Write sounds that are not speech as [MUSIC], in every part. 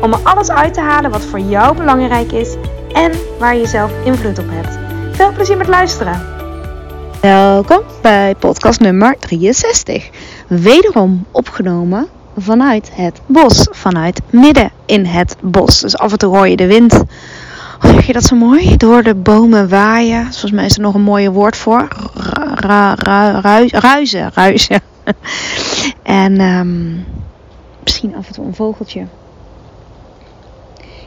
om er alles uit te halen wat voor jou belangrijk is en waar je zelf invloed op hebt. Veel plezier met luisteren. Welkom bij podcast nummer 63. Wederom opgenomen vanuit het bos, vanuit midden in het bos. Dus af en toe hoor de wind. Hoe zeg je dat zo mooi? Door de bomen waaien. Volgens mij is er nog een mooie woord voor. Ruizen, ruizen. [LAUGHS] en um, misschien af en toe een vogeltje.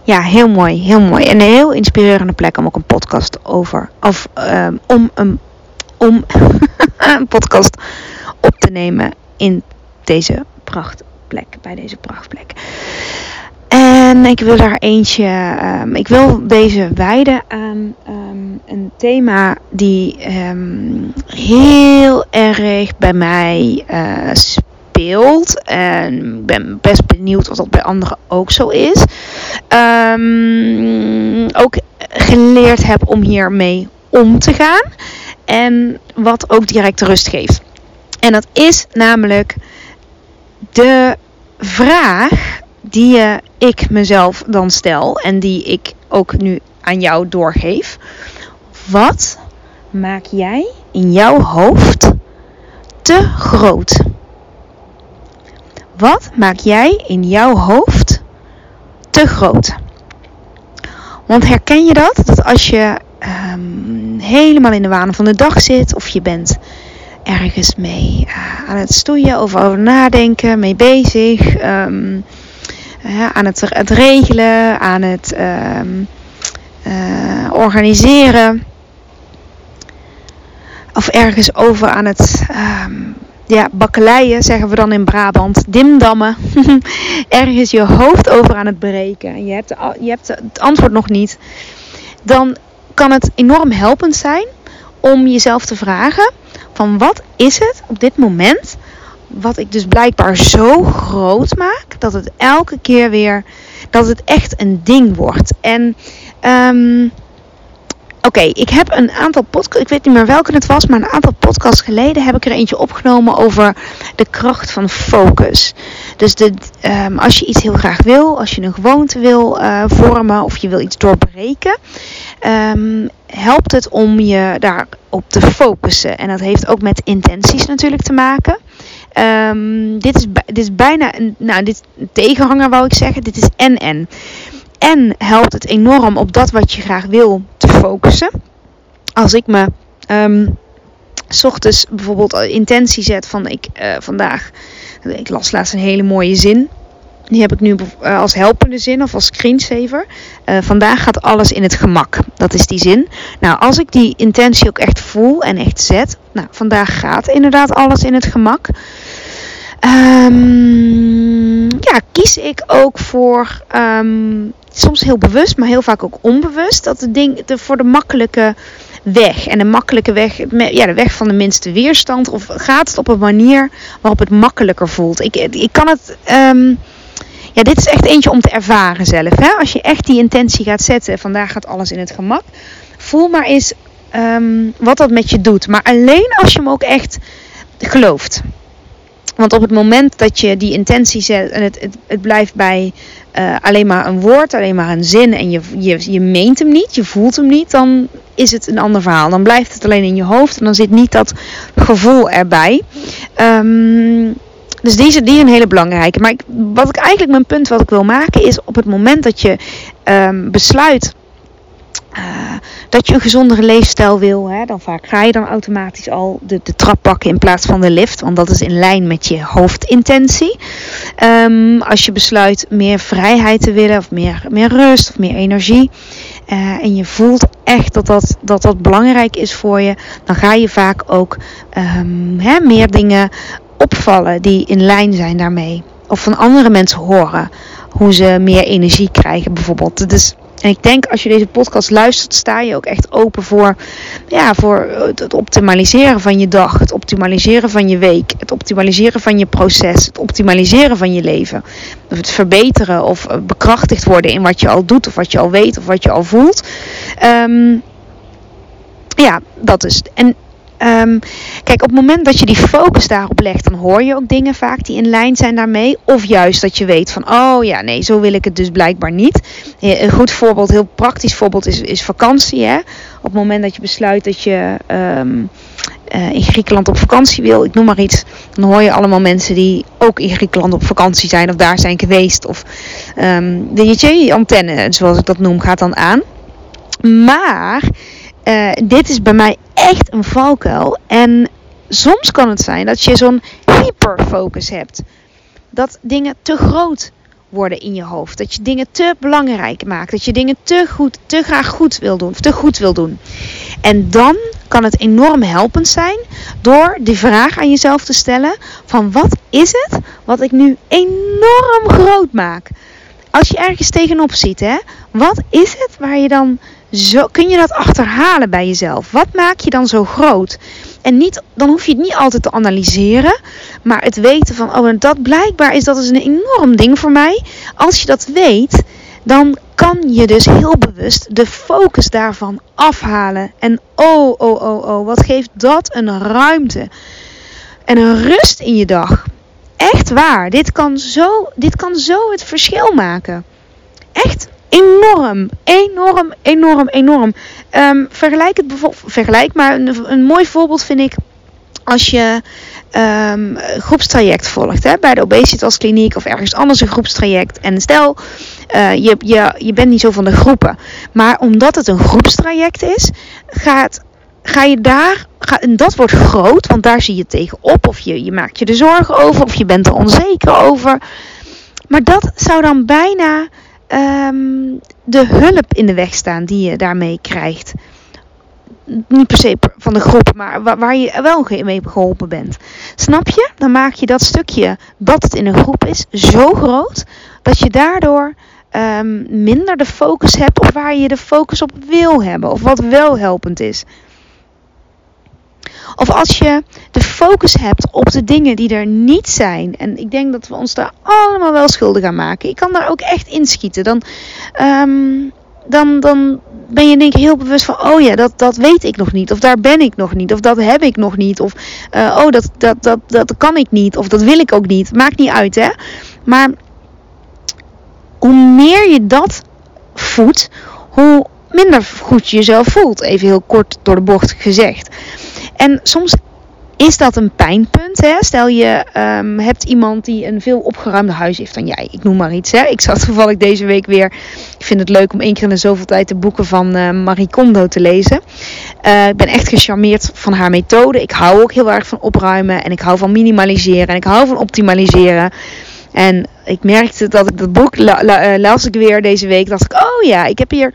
Ja, heel mooi, heel mooi. En een heel inspirerende plek om ook een podcast over, of um, om, een, om [LAUGHS] een podcast op te nemen in deze prachtplek, bij deze prachtplek. En ik wil daar eentje, um, ik wil deze wijden aan um, een thema die heel erg bij mij uh, speelt. En ik ben best benieuwd of dat bij anderen ook zo is. Um, ook geleerd heb om hiermee om te gaan. En wat ook direct rust geeft. En dat is namelijk de vraag die ik mezelf dan stel. En die ik ook nu aan jou doorgeef. Wat maak jij in jouw hoofd te groot? Wat maak jij in jouw hoofd te groot? Want herken je dat? Dat als je um, helemaal in de waan van de dag zit, of je bent ergens mee uh, aan het stoeien of over nadenken, mee bezig, uh, aan het, het, regelen, aan het um, uh, organiseren, of ergens over aan het ja, bakkeleien zeggen we dan in Brabant, dimdammen, [LAUGHS] ergens je hoofd over aan het breken en je hebt, je hebt het antwoord nog niet, dan kan het enorm helpend zijn om jezelf te vragen van wat is het op dit moment wat ik dus blijkbaar zo groot maak dat het elke keer weer dat het echt een ding wordt. En um, Oké, ik heb een aantal podcasts, ik weet niet meer welke het was, maar een aantal podcasts geleden heb ik er eentje opgenomen over de kracht van focus. Dus de, um, als je iets heel graag wil, als je een gewoonte wil uh, vormen of je wil iets doorbreken, um, helpt het om je daarop te focussen. En dat heeft ook met intenties natuurlijk te maken. Um, dit, is, dit is bijna een, nou, dit een tegenhanger wou ik zeggen. Dit is en-en. En helpt het enorm op dat wat je graag wil focussen. Als ik me um, s ochtends bijvoorbeeld intentie zet van ik uh, vandaag. Ik las laatst een hele mooie zin. Die heb ik nu uh, als helpende zin of als screensaver. Uh, vandaag gaat alles in het gemak. Dat is die zin. Nou, als ik die intentie ook echt voel en echt zet. Nou, vandaag gaat inderdaad alles in het gemak. Um, ja, kies ik ook voor um, soms heel bewust, maar heel vaak ook onbewust. Dat de ding de, voor de makkelijke weg. En de makkelijke weg, ja, de weg van de minste weerstand. Of gaat het op een manier waarop het makkelijker voelt. Ik, ik kan het. Um, ja, dit is echt eentje om te ervaren zelf. Hè? Als je echt die intentie gaat zetten, vandaag gaat alles in het gemak. Voel maar eens um, wat dat met je doet. Maar alleen als je hem ook echt gelooft. Want op het moment dat je die intentie zet en het, het, het blijft bij uh, alleen maar een woord, alleen maar een zin en je, je, je meent hem niet, je voelt hem niet, dan is het een ander verhaal. Dan blijft het alleen in je hoofd en dan zit niet dat gevoel erbij. Um, dus die is, die een hele belangrijke. Maar ik, wat ik eigenlijk mijn punt wat ik wil maken is op het moment dat je um, besluit uh, dat je een gezondere leefstijl wil, hè, dan vaak ga je dan automatisch al de, de trap pakken in plaats van de lift. Want dat is in lijn met je hoofdintentie. Um, als je besluit meer vrijheid te willen, of meer, meer rust, of meer energie. Uh, en je voelt echt dat dat, dat dat belangrijk is voor je, dan ga je vaak ook um, hè, meer dingen opvallen die in lijn zijn daarmee. Of van andere mensen horen hoe ze meer energie krijgen bijvoorbeeld. Dus En ik denk als je deze podcast luistert, sta je ook echt open voor, ja, voor het optimaliseren van je dag, het optimaliseren van je week, het optimaliseren van je proces, het optimaliseren van je leven. Of het verbeteren of bekrachtigd worden in wat je al doet, of wat je al weet, of wat je al voelt. Ehm, ja, dat is. En Um, kijk, op het moment dat je die focus daarop legt, dan hoor je ook dingen vaak die in lijn zijn daarmee. Of juist dat je weet van, oh ja, nee, zo wil ik het dus blijkbaar niet. Een goed voorbeeld, heel praktisch voorbeeld is, is vakantie. Hè? Op het moment dat je besluit dat je um, uh, in Griekenland op vakantie wil, ik noem maar iets, dan hoor je allemaal mensen die ook in Griekenland op vakantie zijn of daar zijn geweest. Of um, de JJ-antenne, zoals ik dat noem, gaat dan aan. Maar uh, dit is bij mij echt een valkuil. En soms kan het zijn dat je zo'n hyperfocus hebt. Dat dingen te groot worden in je hoofd. Dat je dingen te belangrijk maakt. Dat je dingen te goed, te graag goed wil doen. Of te goed wil doen. En dan kan het enorm helpend zijn door die vraag aan jezelf te stellen: van wat is het wat ik nu enorm groot maak? Als je ergens tegenop ziet, hè, wat is het waar je dan zo, kun je dat achterhalen bij jezelf? Wat maak je dan zo groot? En niet, dan hoef je het niet altijd te analyseren, maar het weten van, oh, en dat blijkbaar is dat is een enorm ding voor mij. Als je dat weet, dan kan je dus heel bewust de focus daarvan afhalen. En oh, oh, oh, oh, wat geeft dat een ruimte en een rust in je dag. Echt waar, dit kan zo, dit kan zo het verschil maken. Echt enorm, enorm, enorm, enorm. Um, vergelijk het vergelijk maar een, een, mooi voorbeeld vind ik als je um, groepstraject volgt hè, bij de obesitas kliniek of ergens anders een groepstraject. En stel, uh, je, je, je bent niet zo van de groepen, maar omdat het een groepstraject is, gaat ga je daar, en dat wordt groot, want daar zie je tegenop, of je, je maakt je er zorgen over, of je bent er onzeker over. Maar dat zou dan bijna um, de hulp in de weg staan die je daarmee krijgt. Niet per se van de groep, maar waar, je wel mee geholpen bent. Snap je? Dan maak je dat stukje dat het in een groep is zo groot dat je daardoor um, minder de focus hebt op waar je de focus op wil hebben of wat wel helpend is. Of als je de focus hebt op de dingen die er niet zijn. En ik denk dat we ons daar allemaal wel schuldig aan maken. Ik kan daar ook echt inschieten. Dan, um, dan, dan ben je denk ik heel bewust van, oh ja, dat, dat weet ik nog niet. Of daar ben ik nog niet. Of dat heb ik nog niet. Of, uh, oh, dat, dat, dat, dat kan ik niet. Of dat wil ik ook niet. Maakt niet uit, hè. Maar hoe meer je dat voedt, hoe minder goed je jezelf voelt. Even heel kort door de bocht gezegd. En soms is dat een pijnpunt. Hè? Stel je um, hebt iemand die een veel opgeruimder huis heeft dan jij. Ik noem maar iets. Hè? Ik zat toevallig deze week weer. Ik vind het leuk om één keer in de zoveel tijd de boeken van uh, Marie Kondo te lezen. Uh, ik ben echt gecharmeerd van haar methode. Ik hou ook heel erg van opruimen. En ik hou van minimaliseren. En ik hou van optimaliseren. En ik merkte dat ik dat boek la, uh, las ik weer deze week. Dacht ik, oh ja, ik heb hier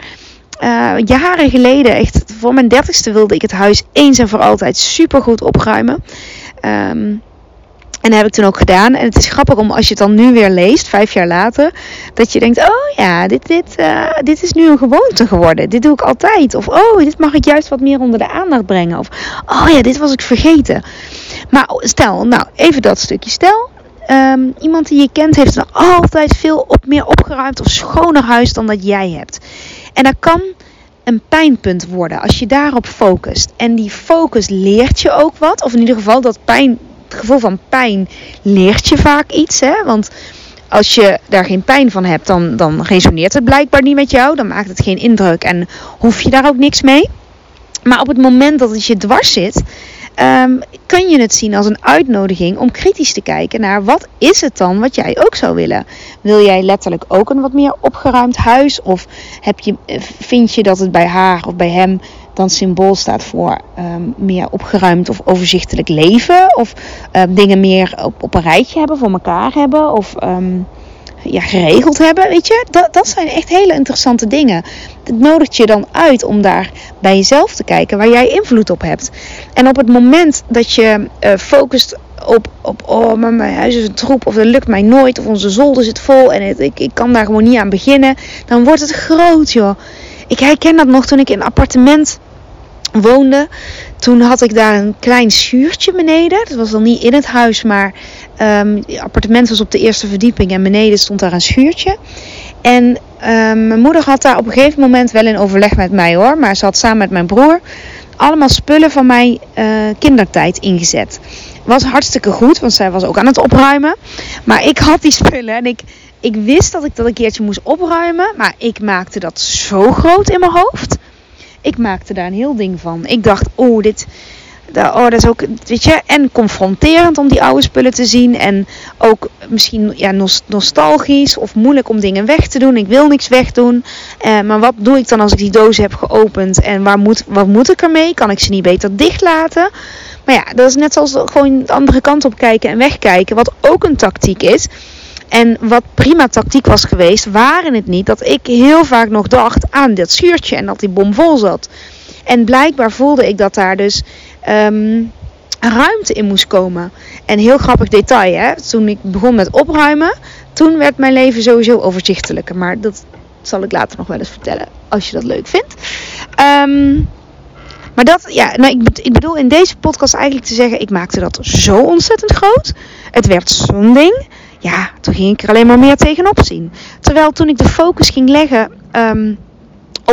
uh, jaren geleden, echt voor mijn dertigste, wilde ik het huis eens en voor altijd super goed opruimen. Um, en dat heb ik toen ook gedaan. En het is grappig om als je het dan nu weer leest, vijf jaar later, dat je denkt: oh ja, dit, dit, uh, dit is nu een gewoonte geworden. Dit doe ik altijd. Of oh, dit mag ik juist wat meer onder de aandacht brengen. Of oh ja, dit was ik vergeten. Maar stel, nou even dat stukje. Stel, um, iemand die je kent heeft nog altijd veel op, meer opgeruimd of schoner huis dan dat jij hebt. En dat kan een pijnpunt worden als je daarop focust. En die focus leert je ook wat. Of in ieder geval dat pijn, het gevoel van pijn leert je vaak iets. Hè? Want als je daar geen pijn van hebt, dan, dan resoneert het blijkbaar niet met jou. Dan maakt het geen indruk en hoef je daar ook niks mee. Maar op het moment dat het je dwars zit, um, kan je het zien als een uitnodiging om kritisch te kijken naar wat is het dan wat jij ook zou willen. Wil jij letterlijk ook een wat meer opgeruimd huis? Of heb je, vind je dat het bij haar of bij hem dan symbool staat voor um, meer opgeruimd of overzichtelijk leven? Of um, dingen meer op, op een rijtje hebben, voor elkaar hebben? Of ja, geregeld hebben, weet je. Dat, dat zijn echt hele interessante dingen. Het nodigt je dan uit om daar bij jezelf te kijken waar jij invloed op hebt. En op het moment dat je uh, focust op, op oh, maar mijn huis is een troep, of dat lukt mij nooit, of onze zolder zit vol en het, ik, ik kan daar gewoon niet aan beginnen, dan wordt het groot, joh. Ik herken dat nog toen ik in een appartement woonde. Toen had ik daar een klein schuurtje beneden. Dat was dan niet in het huis, maar het appartement was op de eerste verdieping en beneden stond daar een schuurtje. En um, mijn moeder had daar op een gegeven moment wel in overleg met mij hoor, maar ze had samen met mijn broer allemaal spullen van mijn uh, kindertijd ingezet. Was hartstikke goed, want zij was ook aan het opruimen. Maar ik had die spullen en ik, ik wist dat ik dat een keertje moest opruimen. Maar ik maakte dat zo groot in mijn hoofd. Ik maakte daar een heel ding van. Ik dacht, oh, dit, oh, dat is ook, weet je, en confronterend om die oude spullen te zien. En ook misschien ja, nostalgisch of moeilijk om dingen weg te doen. Ik wil niks wegdoen. Uh, maar wat doe ik dan als ik die dozen heb geopend? En waar moet, wat moet ik ermee? Kan ik ze niet beter dicht laten? Maar ja, dat is net zoals gewoon de andere kant op kijken en wegkijken. Wat ook een tactiek is. En wat prima tactiek was geweest, waren het niet dat ik heel vaak nog dacht aan dat schuurtje en dat die bom vol zat. En blijkbaar voelde ik dat daar dus um, ruimte in moest komen. En heel grappig detail, hè? toen ik begon met opruimen, toen werd mijn leven sowieso overzichtelijker. Maar dat zal ik later nog wel eens vertellen, als je dat leuk vindt. Um, maar dat, ja, nou, ik, bedoel in deze podcast eigenlijk te zeggen, ik maakte dat zo ontzettend groot. Het werd zo'n ding. Ja, toen ging ik er alleen maar meer tegenop zien. Terwijl toen ik de focus ging leggen um,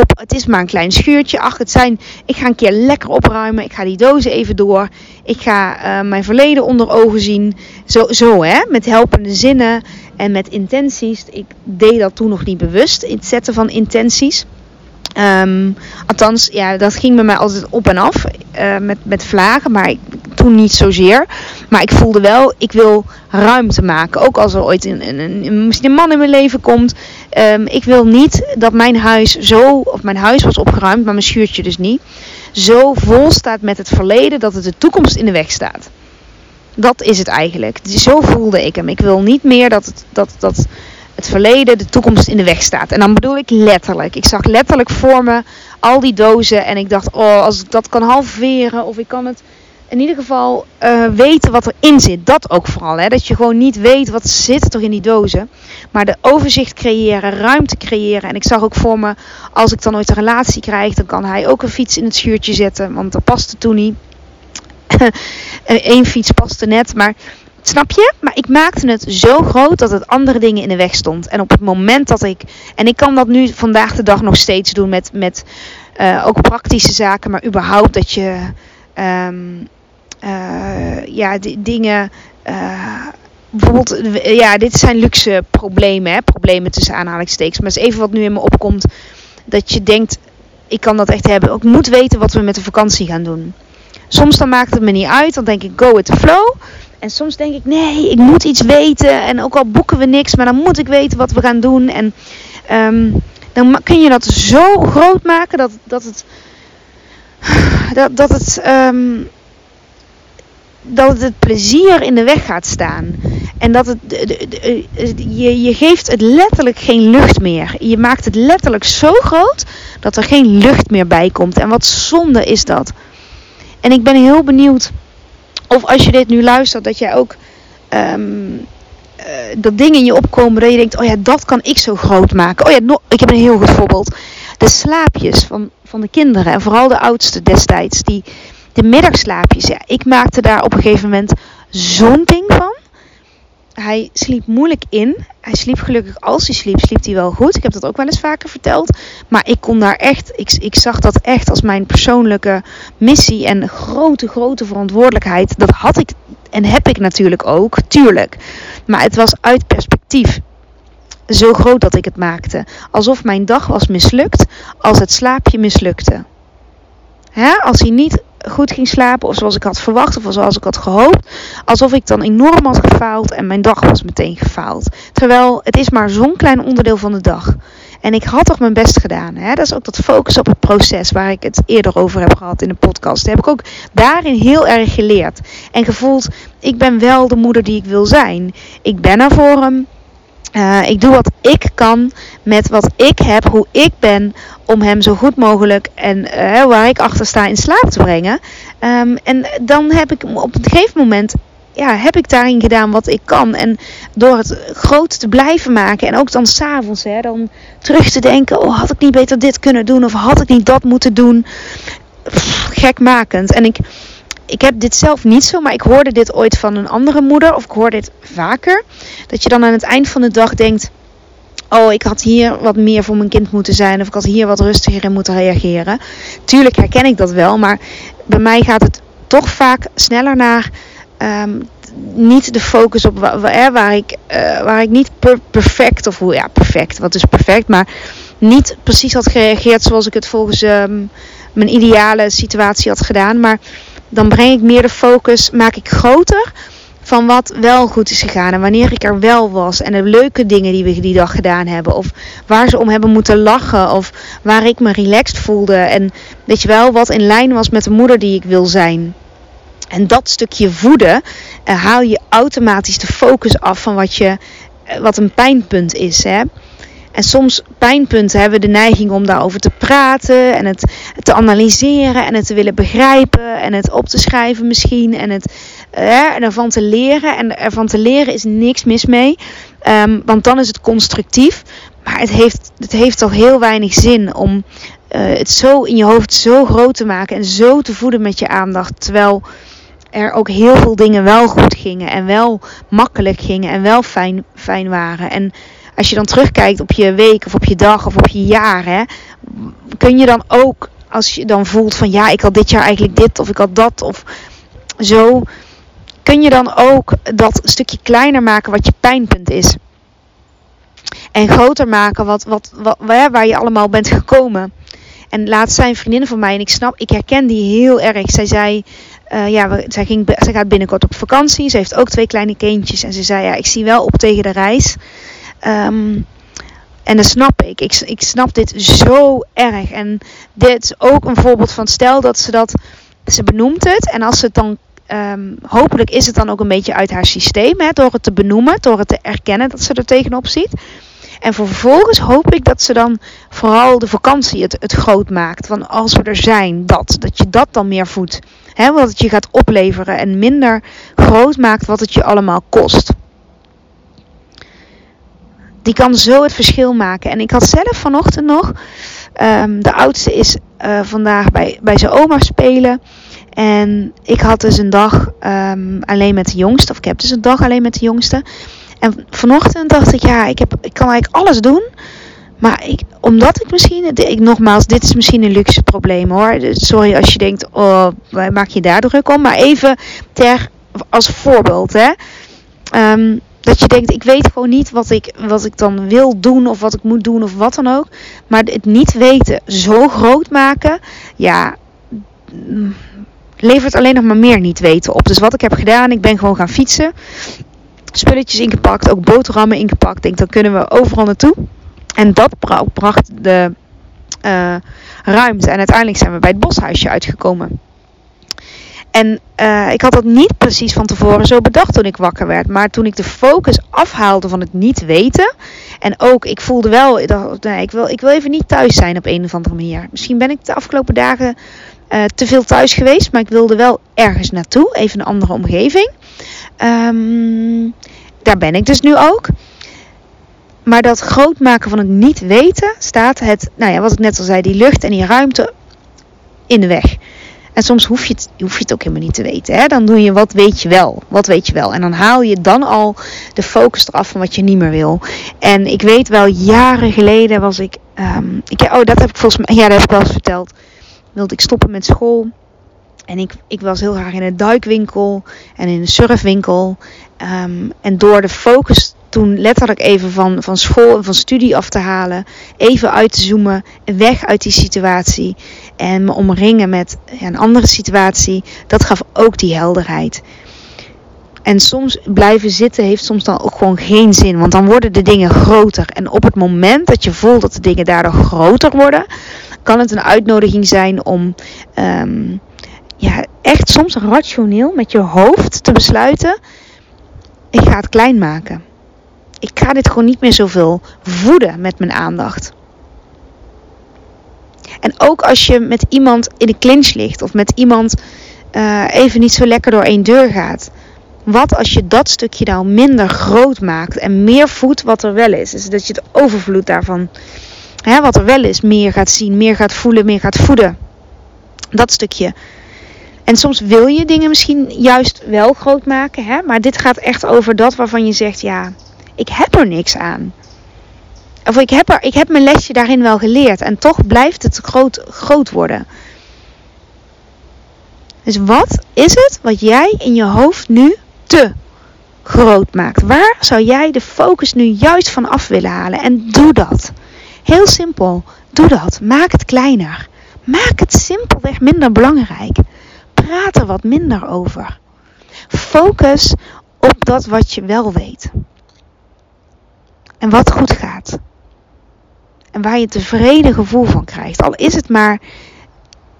op, het is maar een klein schuurtje. Ach, het zijn, ik ga een keer lekker opruimen. Ik ga die dozen even door. Ik ga uh, mijn verleden onder ogen zien. Zo, zo hè, met helpende zinnen en met intenties. Ik deed dat toen nog niet bewust, het zetten van intenties. Um, althans, ja, dat ging bij mij altijd op en af uh, met, met vlagen, maar ik, toen niet zozeer. Maar ik voelde wel, ik wil ruimte maken. Ook als er ooit een, een, misschien een man in mijn leven komt. Um, ik wil niet dat mijn huis zo, of mijn huis was opgeruimd, maar mijn schuurtje dus niet. Zo vol staat met het verleden dat het de toekomst in de weg staat. Dat is het eigenlijk. Zo voelde ik hem. Ik wil niet meer dat het, dat, dat het verleden de toekomst in de weg staat. En dan bedoel ik letterlijk. Ik zag letterlijk voor me al die dozen en ik dacht, oh, als ik dat kan halveren of ik kan het in ieder geval uh, weten wat erin zit. Dat ook vooral. Hè? Dat je gewoon niet weet wat zit er in die dozen. Maar de overzicht creëren, ruimte creëren. En ik zag ook voor me, als ik dan ooit een relatie krijg, dan kan hij ook een fiets in het schuurtje zetten. Want dat paste toen niet. [LAUGHS] Eén fiets paste net. Maar Snap je? Maar ik maakte het zo groot dat het andere dingen in de weg stond. En op het moment dat ik. En ik kan dat nu vandaag de dag nog steeds doen met, met uh, ook praktische zaken, maar überhaupt dat je. Um, uh, ja, dingen. Uh, bijvoorbeeld, ja, dit zijn luxe problemen, hè? problemen tussen aanhalingstekens. Maar het is even wat nu in me opkomt. Dat je denkt, ik kan dat echt hebben. Ik moet weten wat we met de vakantie gaan doen. Soms dan maakt het me niet uit. Dan denk ik, go with the flow. En soms denk ik, nee, ik moet iets weten. En ook al boeken we niks, maar dan moet ik weten wat we gaan doen. En um, dan kun je dat zo groot maken dat, dat het. [SIGHS] Dat, dat het. Um, dat het plezier in de weg gaat staan. En dat het, je, je geeft het letterlijk geen lucht meer. Je maakt het letterlijk zo groot dat er geen lucht meer bij komt. En wat zonde is dat. En ik ben heel benieuwd of als je dit nu luistert, dat jij ook um, uh, dat dingen in je opkomen dat je denkt, oh ja, dat kan ik zo groot maken. Oh ja, ik heb een heel goed voorbeeld. De slaapjes van, van de kinderen en vooral de oudste destijds, die, de middagslaapjes. Ja, ik maakte daar op een gegeven moment zo'n ding van. Hij sliep moeilijk in. Hij sliep gelukkig als hij sliep, sliep hij wel goed. Ik heb dat ook wel eens vaker verteld. Maar ik kon daar echt, ik, ik zag dat echt als mijn persoonlijke missie en grote, grote verantwoordelijkheid. Dat had ik en heb ik natuurlijk ook, tuurlijk. Maar het was uit perspectief zo groot dat ik het maakte. Alsof mijn dag was mislukt als het slaapje mislukte. Als hij niet goed ging slapen of zoals ik had verwacht of zoals ik had gehoopt. Alsof ik dan enorm had gefaald en mijn dag was meteen gefaald. Terwijl het is maar zo'n klein onderdeel van de dag. En ik had toch mijn best gedaan. Hè? Dat is ook dat focus op het proces waar ik het eerder over heb gehad in de podcast. Dat heb ik ook daarin heel erg geleerd. En gevoeld, ik ben wel de moeder die ik wil zijn. Ik ben er voor hem. Uh, ik doe wat ik kan met wat ik heb, hoe ik ben, om hem zo goed mogelijk en uh, waar ik achter sta in slaap te brengen. Um, en dan heb ik op een gegeven moment ja, heb ik daarin gedaan wat ik kan. En door het groot te blijven maken. En ook dan s'avonds, dan terug te denken. Oh, had ik niet beter dit kunnen doen? Of had ik niet dat moeten doen? Pff, gekmakend. En ik, ik heb dit zelf niet zo, maar ik hoorde dit ooit van een andere moeder. Of ik hoor dit vaker. Dat je dan aan het eind van de dag denkt oh, ik had hier wat meer voor mijn kind moeten zijn. Of ik had hier wat rustiger in moeten reageren. Tuurlijk herken ik dat wel. Maar bij mij gaat het toch vaak sneller naar. Ehm, niet de focus op waar, waar ik, uh, waar ik niet perfect, of hoe ja, perfect, wat is perfect, maar niet precies had gereageerd zoals ik het volgens um, mijn ideale situatie had gedaan. Maar dan breng ik meer de focus, maak ik groter van wat wel goed is gegaan en wanneer ik er wel was. En de leuke dingen die we die dag gedaan hebben. Of waar ze om hebben moeten lachen. Of waar ik me relaxed voelde. En weet je wel, wat in lijn was met de moeder die ik wil zijn. En dat stukje voeden uh, haal je automatisch de focus af van wat, je, uh, wat een pijnpunt is. Hè? En soms pijnpunten hebben we de neiging om daarover te praten en het te analyseren en het te willen begrijpen en het op te schrijven misschien en het eh, en ervan te leren. En ervan te leren is niks mis mee, um, want dan is het constructief. Maar het heeft, het heeft toch heel weinig zin om uh, het zo in je hoofd zo groot te maken en zo te voeden met je aandacht. Terwijl er ook heel veel dingen wel goed gingen en wel makkelijk gingen en wel fijn, fijn waren. En als je dan terugkijkt op je week of op je dag of op je jaar, hè, kun je dan ook, als je dan voelt van ja, ik had dit jaar eigenlijk dit of ik had dat of zo, kun je dan ook dat stukje kleiner maken wat je pijnpunt is. En groter maken wat, wat, waar, je allemaal bent gekomen. En laatst zijn vriendinnen van mij, en ik snap, ik herken die heel erg. Zij zei, uh, ja, zij, ging, zij gaat binnenkort op vakantie. Ze heeft ook twee kleine kindjes. En ze zei, ja, ik zie wel op tegen de reis. Um, en dat snap ik. ik. Ik snap dit zo erg. En dit is ook een voorbeeld van stel dat ze dat. Ze benoemt het. En als ze het dan. Um, hopelijk is het dan ook een beetje uit haar systeem. Hè, door het te benoemen. Door het te erkennen dat ze er tegenop ziet. En vervolgens hoop ik dat ze dan vooral de vakantie het, het groot maakt. Van als we er zijn, dat. Dat je dat dan meer voedt. Hè, wat het je gaat opleveren. En minder groot maakt wat het je allemaal kost die kan zo het verschil maken. En ik had zelf vanochtend nog, um, de oudste is uh, vandaag bij, bij zijn oma spelen. En ik had dus een dag um, alleen met de jongste, of ik heb dus een dag alleen met de jongste. En vanochtend dacht ik, ja, ik, heb, ik kan eigenlijk alles doen. Maar ik, omdat ik misschien, ik, nogmaals, dit is misschien een luxe probleem hoor. Sorry als je denkt, oh, maak je daar druk om. Maar even ter, als voorbeeld, hè. Um, dat je denkt, ik weet gewoon niet wat ik, wat ik dan wil doen of wat ik moet doen of wat dan ook. Maar het niet weten zo groot maken, ja, levert alleen nog maar meer niet weten op. Dus wat ik heb gedaan, ik ben gewoon gaan fietsen. Spulletjes ingepakt, ook boterhammen ingepakt. Denk, dan kunnen we overal naartoe. En dat bracht de uh, ruimte. En uiteindelijk zijn we bij het boshuisje uitgekomen. En uh, ik had dat niet precies van tevoren zo bedacht toen ik wakker werd. Maar toen ik de focus afhaalde van het niet weten. En ook, ik voelde wel, nee, ik, wil, ik wil even niet thuis zijn op een of andere manier. Misschien ben ik de afgelopen dagen uh, te veel thuis geweest. Maar ik wilde wel ergens naartoe. Even een andere omgeving. Um, daar ben ik dus nu ook. Maar dat groot maken van het niet weten staat het, nou ja, wat ik net al zei, die lucht en die ruimte in de weg. En soms hoef je, het, hoef je het ook helemaal niet te weten. Hè? Dan doe je wat weet je wel. Wat weet je wel. En dan haal je dan al de focus eraf van wat je niet meer wil. En ik weet wel, jaren geleden was ik. Um, ik oh, dat heb ik volgens mij. Ja, dat heb ik wel eens verteld. Wilde ik stoppen met school. En ik, ik was heel graag in een duikwinkel en in een surfwinkel. Um, en door de focus toen letterlijk even van, van school en van studie af te halen. Even uit te zoomen, weg uit die situatie. En me omringen met een andere situatie. Dat gaf ook die helderheid. En soms blijven zitten heeft soms dan ook gewoon geen zin. Want dan worden de dingen groter. En op het moment dat je voelt dat de dingen daardoor groter worden, kan het een uitnodiging zijn om um, ja, echt soms rationeel met je hoofd te besluiten. Ik ga het klein maken ik ga dit gewoon niet meer zoveel voeden met mijn aandacht. En ook als je met iemand in de clinch ligt of met iemand uh, even niet zo lekker door één deur gaat. Wat als je dat stukje nou minder groot maakt en meer voedt wat er wel is? Dus dat je het overvloed daarvan, hè, wat er wel is, meer gaat zien, meer gaat voelen, meer gaat voeden. Dat stukje. En soms wil je dingen misschien juist wel groot maken, hè? maar dit gaat echt over dat waarvan je zegt: ja, ik heb er niks aan. Of ik heb, er, ik heb mijn lesje daarin wel geleerd en toch blijft het groot, groot worden. Dus wat is het wat jij in je hoofd nu te groot maakt? Waar zou jij de focus nu juist van af willen halen? En doe dat. Heel simpel. Doe dat. Maak het kleiner. Maak het simpelweg minder belangrijk. Praat er wat minder over. Focus op dat wat je wel weet. En wat goed gaat. En waar je tevreden gevoel van krijgt. Al is het maar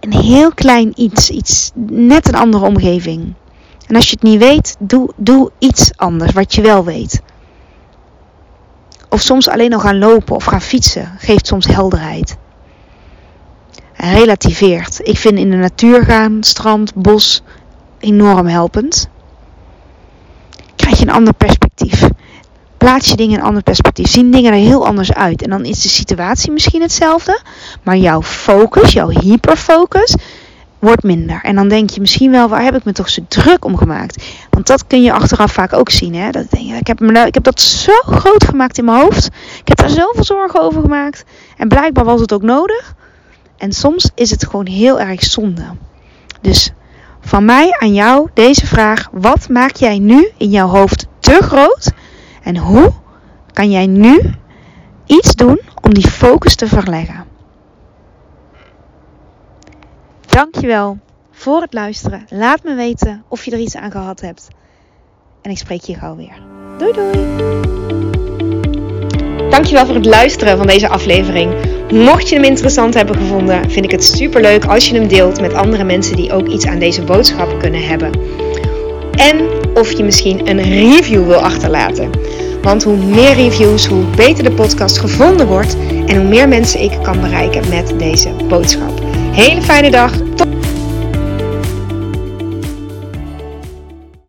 een heel klein iets. Iets net een andere omgeving. En als je het niet weet, doe, doe iets anders wat je wel weet. Of soms alleen nog gaan lopen of gaan fietsen geeft soms helderheid. Relativeert. Ik vind in de natuur gaan, strand, bos, enorm helpend. Krijg je een ander perspectief. Plaats je dingen in een ander perspectief. Zien dingen er heel anders uit. En dan is de situatie misschien hetzelfde. Maar jouw focus, jouw hyperfocus, wordt minder. En dan denk je misschien wel, waar heb ik me toch zo druk om gemaakt? Want dat kun je achteraf vaak ook zien. Hè? Dat denk je, ik, heb me, ik heb dat zo groot gemaakt in mijn hoofd. Ik heb daar zoveel zorgen over gemaakt. En blijkbaar was het ook nodig. En soms is het gewoon heel erg zonde. Dus van mij aan jou deze vraag. Wat maak jij nu in jouw hoofd te groot? En hoe kan jij nu iets doen om die focus te verleggen? Dankjewel voor het luisteren. Laat me weten of je er iets aan gehad hebt. En ik spreek je gauw weer. Doei doei! Dankjewel voor het luisteren van deze aflevering. Mocht je hem interessant hebben gevonden, vind ik het super leuk als je hem deelt met andere mensen die ook iets aan deze boodschap kunnen hebben. En of je misschien een review wil achterlaten. Want hoe meer reviews, hoe beter de podcast gevonden wordt en hoe meer mensen ik kan bereiken met deze boodschap. Hele fijne dag. Tot